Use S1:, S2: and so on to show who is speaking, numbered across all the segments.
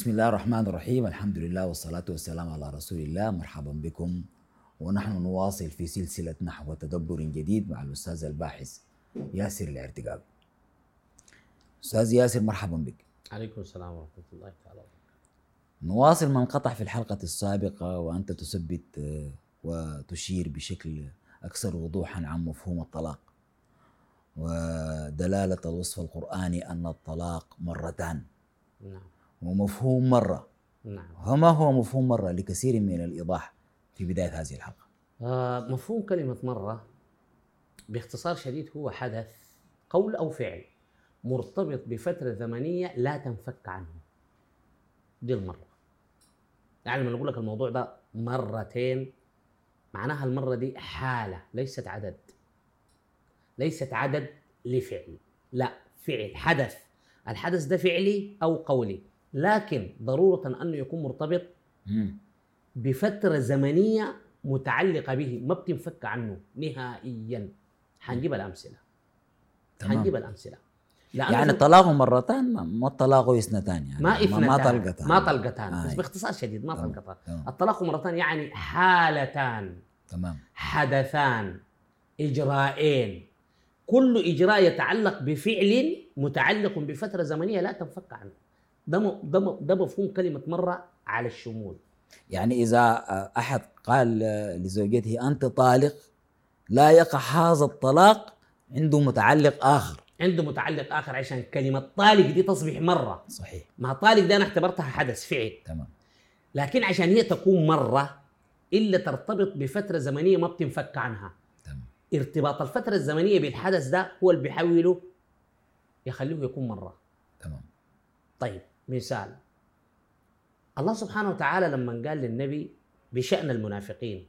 S1: بسم الله الرحمن الرحيم. الحمد لله والصلاة والسلام على رسول الله. مرحبا بكم. ونحن نواصل في سلسلة نحو تدبر جديد مع الأستاذ الباحث ياسر الارتقاب. أستاذ ياسر مرحبا بك.
S2: عليكم السلام ورحمة الله تعالى
S1: نواصل ما انقطع في الحلقة السابقة وأنت تثبت آه، وتشير بشكل أكثر وضوحا عن مفهوم الطلاق. ودلالة الوصف القرآني أن الطلاق مرتان.
S2: نعم.
S1: ومفهوم مرة.
S2: نعم.
S1: وما هو مفهوم مرة لكثير من الإيضاح في بداية هذه الحلقة؟
S2: آه مفهوم كلمة مرة باختصار شديد هو حدث قول أو فعل مرتبط بفترة زمنية لا تنفك عنه. دي المرة. يعني لما نقول لك الموضوع ده مرتين معناها المرة دي حالة ليست عدد. ليست عدد لفعل. لا فعل حدث. الحدث ده فعلي أو قولي. لكن ضرورة أنه يكون مرتبط. بفترة زمنية متعلقة به ما بتنفك عنه نهائيا. حنجيب الأمثلة.
S1: تمام.
S2: حنجيب الأمثلة.
S1: يعني الطلاق مرتان ما- الطلاق اثنتان يعني.
S2: ما اثنتان
S1: ما طلقتان.
S2: ما طلقتان.
S1: آه.
S2: بس باختصار شديد ما. طلقتان. الطلاق مرتان يعني حالتان.
S1: تمام.
S2: حدثان. إجراءين كل إجراء يتعلق بفعل متعلق بفترة زمنية لا تنفك عنه. ده ده ده مفهوم كلمة مرة على الشمول.
S1: يعني إذا آه، أحد قال لزوجته أنت طالق لا يقع هذا الطلاق عنده متعلق آخر.
S2: عنده متعلق آخر عشان كلمة طالق دي تصبح مرة.
S1: صحيح.
S2: ما طالق ده أنا اعتبرتها حدث فعل.
S1: تمام.
S2: لكن عشان هي تكون مرة إلا ترتبط بفترة زمنية ما بتنفك عنها.
S1: تمام.
S2: ارتباط الفترة الزمنية بالحدث ده هو اللي بيحوله يخليه يكون مرة.
S1: تمام.
S2: طيب. مثال. الله سبحانه وتعالى لما قال للنبي بشأن المنافقين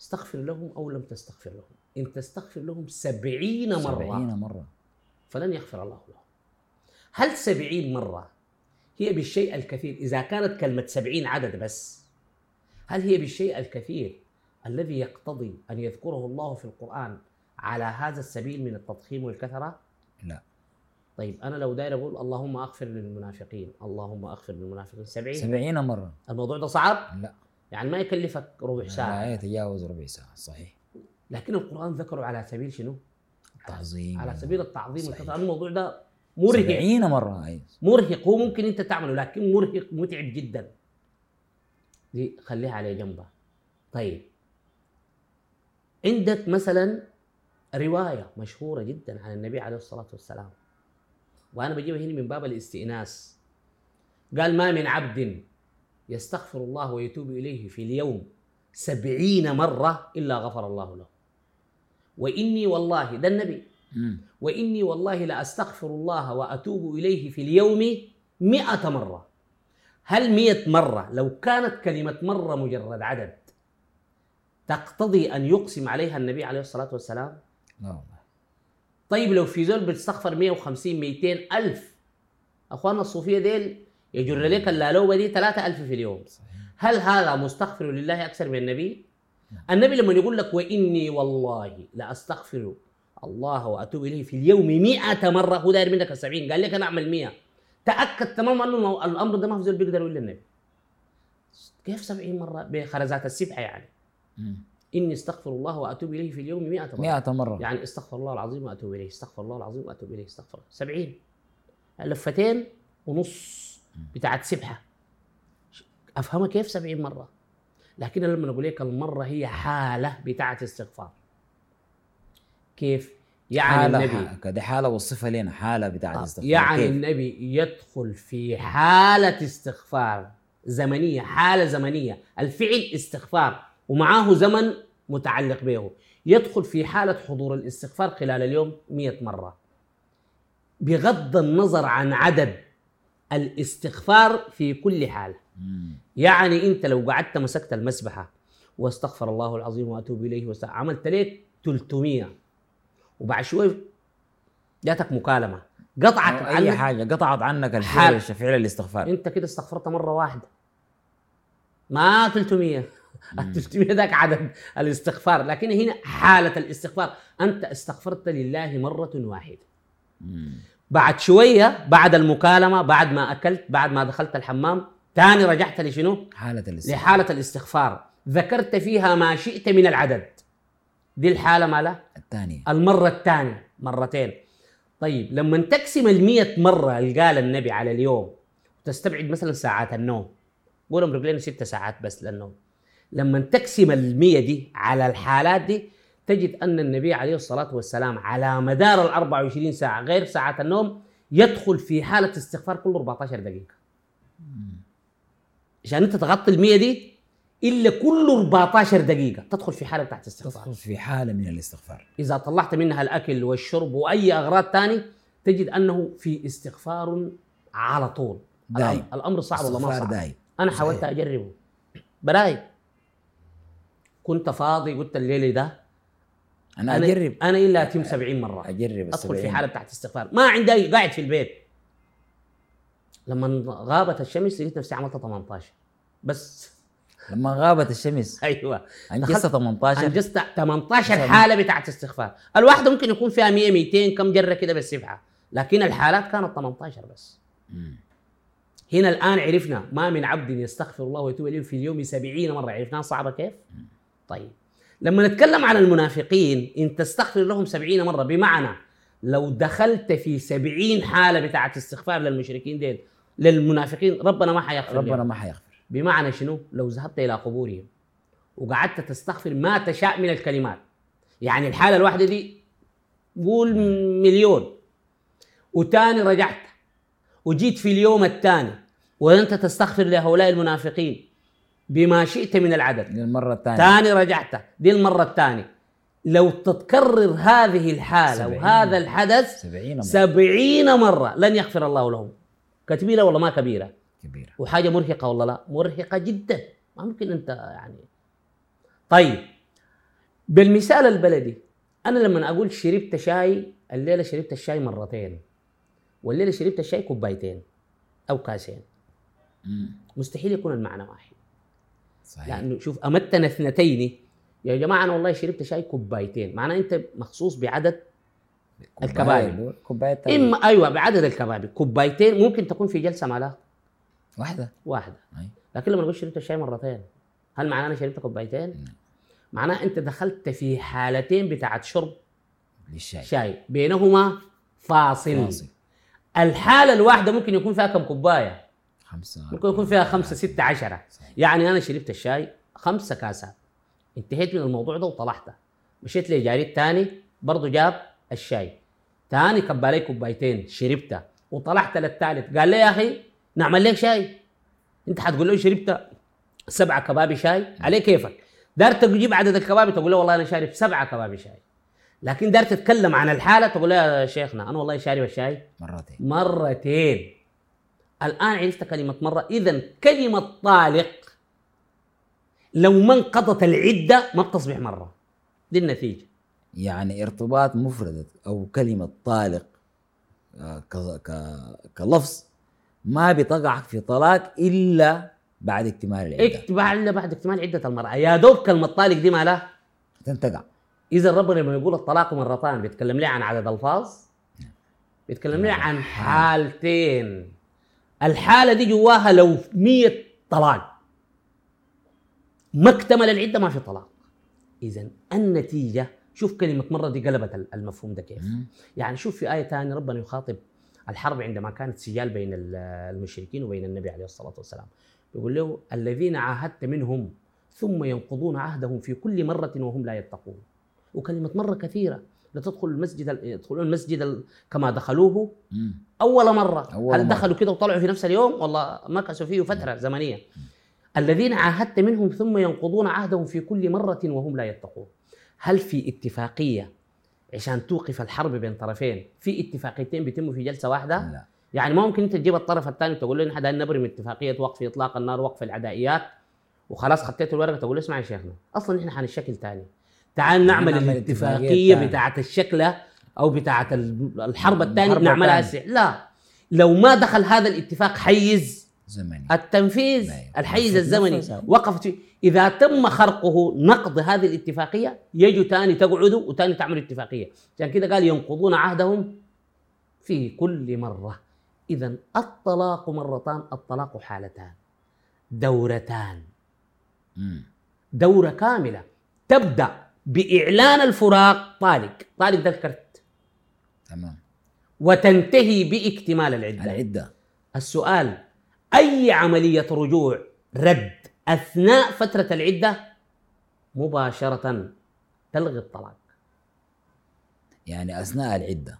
S2: استغفر لهم أو لم تستغفر لهم. إن تستغفر لهم سبعين مرة.
S1: سبعين مرة.
S2: فلن يغفر الله لهم. هل سبعين مرة هي بالشيء الكثير؟ إذا كانت كلمة سبعين عدد بس هل هي بالشيء الكثير الذي يقتضي أن يذكره الله في القرآن على هذا السبيل من التضخيم والكثرة؟
S1: لا.
S2: طيب أنا لو داير أقول اللهم أغفر للمنافقين اللهم أغفر للمنافقين. سبعين؟
S1: سبعين مرة.
S2: الموضوع ده صعب؟
S1: لا.
S2: يعني ما يكلفك ربع
S1: لا
S2: ساعة.
S1: يتجاوز ربع ساعة صحيح.
S2: لكن القرآن ذكره على سبيل شنو؟
S1: التعظيم.
S2: على سبيل التعظيم الموضوع ده مرهق.
S1: سبعين مرة أي
S2: مرهق هو ممكن أنت تعمله لكن مرهق متعب جدا. دي خليها على جنبها طيب. عندك مثلا رواية مشهورة جدا عن النبي عليه الصلاة والسلام. وأنا بجيبها هنا من باب الاستئناس. قال ما من عبد يستغفر الله ويتوب إليه في اليوم سبعين مرة إلا غفر الله له. وإني والله ده النبي.
S1: مم.
S2: وإني والله لأستغفر الله وأتوب إليه في اليوم مئة مرة. هل مئة مرة؟ لو كانت كلمة مرة مجرد عدد تقتضي أن يقسم عليها النبي عليه الصلاة والسلام؟
S1: لا والله.
S2: طيب لو في زول بتستغفر 150 200 ألف أخواننا الصوفية ديل يجر لك اللالوبة دي 3000 في اليوم. هل هذا مستغفر لله أكثر من النبي؟ النبي لما يقول لك وإني والله لأستغفر الله وأتوب إليه في اليوم مئة مرة هو داير منك السبعين قال لك أنا أعمل مئة. تأكد تماما أنه المو- الأمر ده ما في زول بيقدر يقول للنبي. كيف سبعين مرة؟ بخرزات السبحة يعني. إني أستغفر الله وأتوب إليه في اليوم مئة مرة.
S1: مئة مرة.
S2: يعني استغفر الله العظيم وأتوب إليه استغفر الله العظيم وأتوب إليه استغفر. سبعين. لفتين ونص بتاعت سبحة. أفهمها كيف سبعين مرة؟ لكن لما نقول لك المرة هي حالة بتاعت استغفار. كيف؟ يعني
S1: حالة
S2: النبي
S1: كده حالة وصفها لنا حالة بتاعت
S2: آه،
S1: استغفار.
S2: يعني
S1: كيف؟
S2: النبي يدخل في حالة استغفار زمنية حالة زمنية. الفعل استغفار. ومعاه زمن متعلق به. يدخل في حالة حضور الاستغفار خلال اليوم مئة مرة. بغض النظر عن عدد الاستغفار في كل حال. يعني انت لو قعدت مسكت المسبحة واستغفر الله العظيم وأتوب إليه. عملت لك 300 وبعد شوي جاتك مكالمة. قطعت
S1: أي
S2: عنك
S1: حاجة قطعت عنك. الفعل فعل الاستغفار.
S2: انت كده استغفرت مرة واحدة. ما 300 ال 300 ذاك عدد الاستغفار. لكن هنا حالة الاستغفار. أنت استغفرت لله مرة واحدة.
S1: مم.
S2: بعد شوية بعد المكالمة بعد ما أكلت بعد ما دخلت الحمام ثاني رجعت لشنو؟
S1: حالة الاستغفار.
S2: لحالة الاستغفار. ذكرت فيها ما شئت من العدد. دي الحالة مالها
S1: الثانية.
S2: المرة الثانية مرتين. طيب لما تقسم المية مرة اللي قال النبي على اليوم تستبعد مثلا ساعات النوم قول امرق لنا ست ساعات بس للنوم. لما تقسم المية دي على الحالات دي تجد أن النبي عليه الصلاة والسلام على مدار ال 24 ساعة غير ساعات النوم يدخل في حالة استغفار كل 14 دقيقة. عشان أنت تغطي المية دي إلا كل 14 دقيقة تدخل في حالة تحت استغفار
S1: تدخل في حالة من الاستغفار.
S2: إذا طلعت منها الأكل والشرب وأي أغراض تاني تجد أنه في استغفار على طول.
S1: دايم.
S2: الأمر- صعب ولا ما صعب؟
S1: دايم.
S2: أنا. حاولت أجربه. براي. كنت فاضي قلت الليلة ده
S1: أنا أجرب.
S2: أنا إلا أتم 70 مرة.
S1: أجرب
S2: أدخل في. حالة تحت استغفار. ما عندي قاعد في البيت. لما غابت الشمس لقيت نفسي عملت 18 بس.
S1: لما غابت الشمس. أيوه.
S2: دخلت-
S1: 18
S2: أنجزت 18
S1: مثلاً.
S2: حالة بتاعت استغفار. الواحده ممكن يكون فيها 100 200 كم جرة كده بالسبحه لكن الحالات كانت 18 بس. هنا الآن عرفنا ما من عبد يستغفر الله ويتوب إليه في اليوم 70 مرة. عرفناها صعبة كيف؟ طيب. لما نتكلم عن المنافقين إن تستغفر لهم 70 مرة بمعنى لو دخلت في 70 حالة بتاعت استغفار للمشركين ديل للمنافقين ربنا ما حيغفر
S1: ربنا
S2: لهم.
S1: ما حيغفر.
S2: بمعنى شنو؟ لو ذهبت إلى قبورهم وقعدت تستغفر ما تشاء من الكلمات. يعني الحالة الواحدة دي قول مليون. وتاني رجعت وجيت في اليوم الثاني وأنت تستغفر لهؤلاء المنافقين. بما شئت من العدد.
S1: للمرة الثانية.
S2: ثاني رجعت. دي المرة الثانية. لو تتكرر هذه الحالة
S1: سبعين.
S2: وهذا الحدث
S1: 70 مرة.
S2: سبعين مرة. لن يغفر الله لهم كبيرة ولا ما كبيرة؟
S1: كبيرة.
S2: وحاجة مرهقة ولا لا؟ مرهقة جدا. ما ممكن أنت يعني. طيب. بالمثال البلدي أنا لما أقول شربت شاي الليلة شربت الشاي مرتين. والليلة شربت الشاي كوبايتين أو كاسين. مستحيل يكون المعنى واحد.
S1: صحيح
S2: لأنه شوف أمتنا اثنتين يا جماعة أنا والله شربت شاي كوبايتين معناه أنت مخصوص بعدد الكبائر.
S1: كوباية تانية.
S2: إما أيوة بعدد الكبابي كوبايتين ممكن تكون في جلسة مالها
S1: واحدة
S2: واحدة
S1: أي.
S2: لكن لما نقول شربت الشاي مرتين هل معناه أنا شربت كوبايتين؟
S1: نعم.
S2: معناه أنت دخلت في حالتين بتاعت شرب
S1: للشاي
S2: شاي بينهما فاصل,
S1: فاصل.
S2: الحالة الواحدة ممكن يكون فيها كم كوباية؟
S1: خمسة
S2: ممكن يكون فيها خمسة ستة عشرة.
S1: صحيح.
S2: يعني أنا شربت الشاي خمسة كاسات انتهيت من الموضوع ده وطلعت مشيت لجاري الثاني برضه جاب الشاي. ثاني كب علي كوبايتين شربتها وطلعت للثالث. قال لي يا أخي نعمل لك شاي. أنت حتقول له شربت سبعة كبابي شاي. عليه كيفك؟ دار تجيب عدد الكبابي تقول له والله أنا شارب سبعة كبابي شاي. لكن دار تتكلم عن الحالة تقول له يا شيخنا أنا والله شارب الشاي
S1: مرتين.
S2: مرتين. الآن عرفت كلمة مرة. إذا كلمة طالق لو ما انقضت العدة ما بتصبح مرة. دي النتيجة.
S1: يعني ارتباط مفردة أو كلمة طالق آه، ك- ك- كلفظ ما بتقع في طلاق إلا بعد اكتمال العدة.
S2: اكتبها إلا بعد اكتمال عدة المرأة. يا دوب كلمة طالق دي مالها
S1: تنتقع.
S2: إذا ربنا لما يقول الطلاق مرتان بيتكلم لي عن عدد ألفاظ بيتكلم لي عن حالتين. الحالة دي جواها لو مية طلاق ما اكتمل العدة ما في طلاق إذا النتيجة شوف كلمة مرة دي قلبت المفهوم ده كيف. يعني شوف في آية ثانية ربنا يخاطب الحرب عندما كانت سجال بين ال- المشركين وبين النبي عليه الصلاة والسلام. يقول له الذين عاهدت منهم ثم ينقضون عهدهم في كل مرة وهم لا يتقون. وكلمة مرة كثيرة. لتدخل المسجد ال- يدخلون المسجد ال- كما دخلوه.
S1: مم.
S2: أول مرة.
S1: أول
S2: هل
S1: مرة.
S2: دخلوا كده وطلعوا في نفس اليوم؟ والله مكثوا فيه فترة زمنية. الذين عاهدت منهم ثم ينقضون عهدهم في كل مرة وهم لا يتقون. هل في اتفاقية عشان توقف الحرب بين طرفين؟ في اتفاقيتين بيتموا في جلسة واحدة؟
S1: لا.
S2: يعني ما ممكن انت تجيب الطرف الثاني وتقول له نحن نبرم اتفاقية وقف إطلاق النار وقف العدائيات وخلاص خطيت الورقة تقول له اسمع يا شيخنا أصلا نحن حنشكل ثاني تعال نعمل
S1: نعمل الاتفاقية.
S2: بتاعت الشكلة أو بتاعت ال- الحرب
S1: الثانية
S2: بنعملها. هسه لا لو ما دخل هذا الاتفاق حيز
S1: زمني
S2: التنفيذ الحيز الزمني. وقفت فيه. إذا تم خرقه نقض هذه الاتفاقية يجوا ثاني تقعدوا وثاني تعملوا اتفاقية عشان كده قال ينقضون عهدهم في كل مرة إذا الطلاق مرتان الطلاق حالتان دورتان
S1: مم.
S2: دورة كاملة تبدأ بإعلان الفراق طالق. طالق ده الكرت
S1: تمام.
S2: وتنتهي بإكتمال العدة.
S1: العدة.
S2: السؤال أي عملية رجوع رد أثناء فترة العدة؟ مباشرة تلغي الطلاق.
S1: يعني أثناء العدة.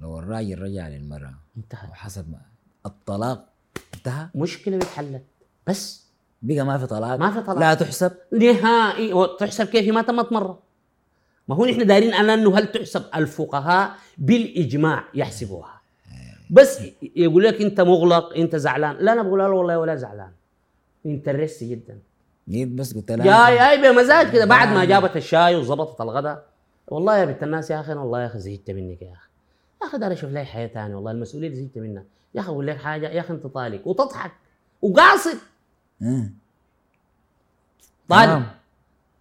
S1: لو الراجل رجع للمراه
S2: انتهى.
S1: وحسب ما الطلاق انتهى؟
S2: مشكلة اتحلت بس
S1: بقى ما في طلاق.
S2: ما في طلاق.
S1: لا تحسب.
S2: نهائي. وتحسب كيف ما تمت مرة. ما هو نحن دايرين على إنه هل تحسب الفقهاء بالإجماع يحسبوها؟ بس يقول لك أنت مغلق أنت زعلان. لا أنا بقول له والله ولا زعلان. انترست جدا.
S1: جيت بس قلت لها
S2: جاي جاي بمزاج كده. بعد ما. جابت الشاي وظبطت الغداء والله يا بنت الناس يا أخي والله يا أخي زهقت منك يا أخي. يا أخي دار أشوف لي حياة ثانية والله المسؤولية اللي زهقت منها. يا أخي أقول لك حاجة يا أخي أنت طالق وتضحك وقاصد.
S1: مم.
S2: طالق
S1: تمام.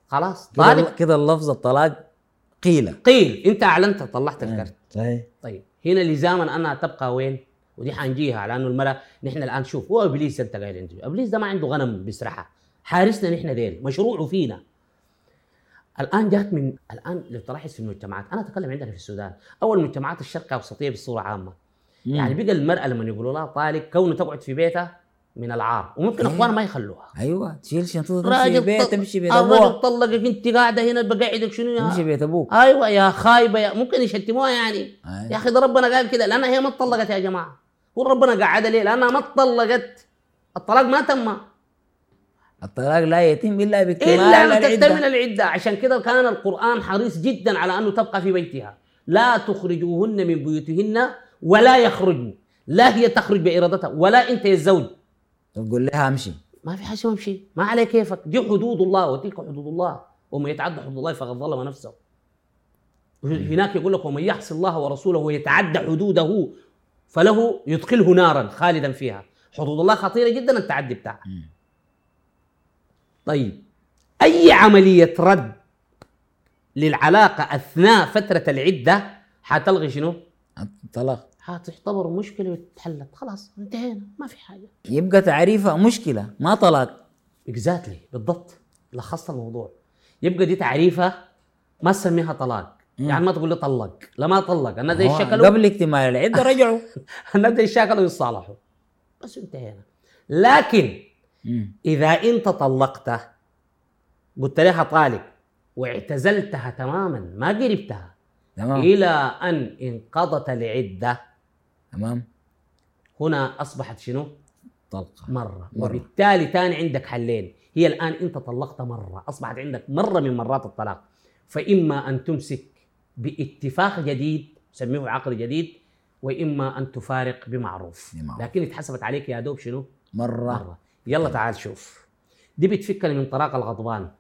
S2: خلاص. طالق
S1: كده اللفظ الطلاق قيل.
S2: قيل. انت أعلنت طلعت الكرت
S1: صحيح.
S2: طيب. هنا لزاما انها تبقى وين؟ ودي حنجيها على انه المرأة نحن الآن شوف هو إبليس أنت قايل انت إبليس ده ما عنده غنم بيسرحها. حارسنا نحن ديل. مشروعه فينا. الآن جات من الآن لو تلاحظ في المجتمعات أنا أتكلم عندنا في السودان. أول المجتمعات الشرق الاوسطيه بصورة عامة. يعني بقى المرأة لما يقولوا لها طالق كونه تقعد في بيتها من العار. وممكن
S1: إيه.
S2: اخوانها ما يخلوها.
S1: أيوه تشيل شنطتها تمشي
S2: راجل
S1: بيت تمشي بيت
S2: الراجل
S1: ابوها
S2: طلقك انت قاعدة هنا بقعدك شنو
S1: تمشي
S2: يا
S1: بيت أبوك.
S2: أيوه يا خايبة يا ممكن يشتموها يعني.
S1: أي.
S2: يا أخي ده ربنا قال كده لانها هي ما اتطلقت يا جماعة. هو ربنا قعدها ليه؟ لأنها ما اتطلقت. الطلاق ما تم.
S1: الطلاق لا يتم إلا باكتمال
S2: إلا أن تكتمل
S1: العده
S2: العدة. عشان كده كان القرآن حريص جدا على أنه تبقى في بيتها. لا تخرجوهن من بيوتهن ولا يخرجن. لا هي تخرج بإرادتها ولا أنت يا الزوج.
S1: تقول لها امشي.
S2: ما في حاجة اسمها امشي. ما عليه كيفك. دي حدود الله وتلك حدود الله. ومن يتعدى حدود الله فقد ظلم نفسه. هناك يقول لك ومن يعص الله ورسوله ويتعدى حدوده فله يدخله نارا خالدا فيها. حدود الله خطيرة جدا التعدي بتاعها. طيب. أي عملية رد للعلاقة أثناء فترة العدة؟ حتلغي شنو؟
S1: الطلاق
S2: حتعتبر مشكلة وتتحلت. خلاص انتهينا ما في حاجة.
S1: يبقى تعريفها مشكلة ما طلاق.
S2: اكزاكتلي بالضبط. لخصت الموضوع. يبقى دي تعريفه ما تسميها طلاق.
S1: مم.
S2: يعني ما تقول لي طلق. لا ما طلق. دي
S1: هو
S2: يشكلوا
S1: قبل اكتمال العده رجعوا.
S2: الناس دي يشكلوا ويصالحوا بس انتهينا. لكن
S1: مم.
S2: إذا أنت طلقته قلت لها طالق واعتزلتها تماما ما قربتها
S1: تمام.
S2: إلى أن انقضت العدة
S1: تمام؟
S2: هنا أصبحت شنو؟
S1: طلقة.
S2: مرة,
S1: مرة.
S2: وبالتالي ثاني عندك حلين. هي الآن أنت طلقت مرة. أصبحت عندك مرة من مرات الطلاق. فإما أن تمسك باتفاق جديد سميه عقد جديد وإما أن تفارق بمعروف.
S1: بمعروف.
S2: لكن اتحسبت عليك يا دوب شنو؟
S1: مرة.
S2: مرة. يلا تعال شوف. دي بتفكني من طلاق الغضبان.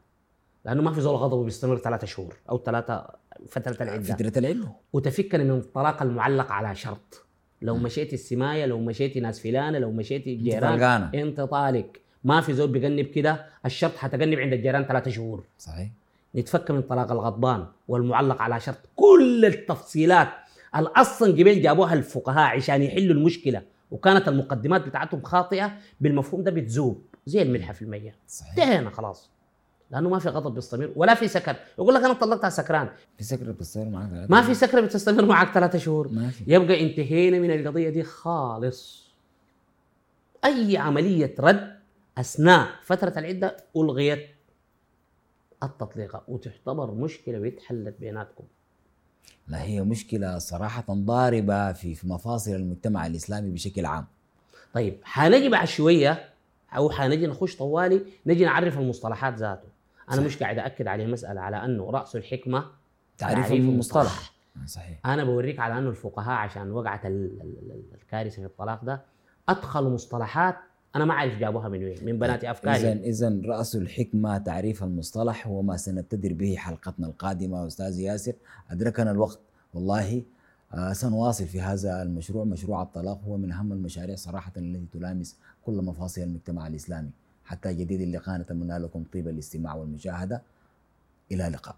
S2: لأنه ما في زول غضبه بيستمر ثلاثة شهور أو ثلاثة فترة العدة.
S1: فترة العدة.
S2: وتفكني من الطلاق المعلق على شرط. لو مشيتي السماية لو مشيتي ناس فلانة لو مشيتي
S1: طلقانة.
S2: انت طالق. ما في زول بيجنب كده الشرط حتجنب عند الجيران ثلاثة شهور.
S1: صحيح.
S2: نتفك من طلاق الغضبان والمعلق على شرط كل التفصيلات. الاصلا قبل جابوها الفقهاء عشان يحلوا المشكلة وكانت المقدمات بتاعتهم خاطئة بالمفهوم ده بتذوب. زي الملح في المية.
S1: صحيح.
S2: انتهينا خلاص. لأنه ما في غضب بيستمر ولا في سكر. يقول لك أنا طلقتها سكران.
S1: في سكره بتصير معك
S2: ما في سكره بتستمر معك ثلاثة شهور.
S1: ما في.
S2: يبقى انتهينا من القضية دي خالص. أي عملية رد أثناء فترة العدة ألغيت التطليقة وتعتبر مشكلة واتحلت بيناتكم.
S1: لا هي مشكلة صراحة ضاربة في في مفاصل المجتمع الإسلامي بشكل عام.
S2: طيب حنجي بعد شوية أو حنجي نخش طوالي نجي نعرف المصطلحات ذاته. أنا
S1: صح.
S2: مش قاعد اكد على المساله على أنه رأس الحكمة
S1: تعريف
S2: تعريف
S1: المصطلح. صحيح.
S2: أنا بوريك على أنه الفقهاء عشان وقعت ال- ال- ال- الكارثة في الطلاق ده أدخلوا مصطلحات أنا ما أعرف جابوها من وين من بنات
S1: اذا
S2: أفكاري.
S1: اذا رأس الحكمة تعريف المصطلح هو ما سنبتدر به حلقتنا القادمة أستاذ ياسر. ادركنا الوقت والله آه سنواصل في هذا المشروع. مشروع الطلاق هو من أهم المشاريع صراحة التي تلامس كل مفاصل المجتمع الإسلامي. حتى جديد اللقاء نتمنى لكم طيب الاستماع والمشاهدة. إلى اللقاء.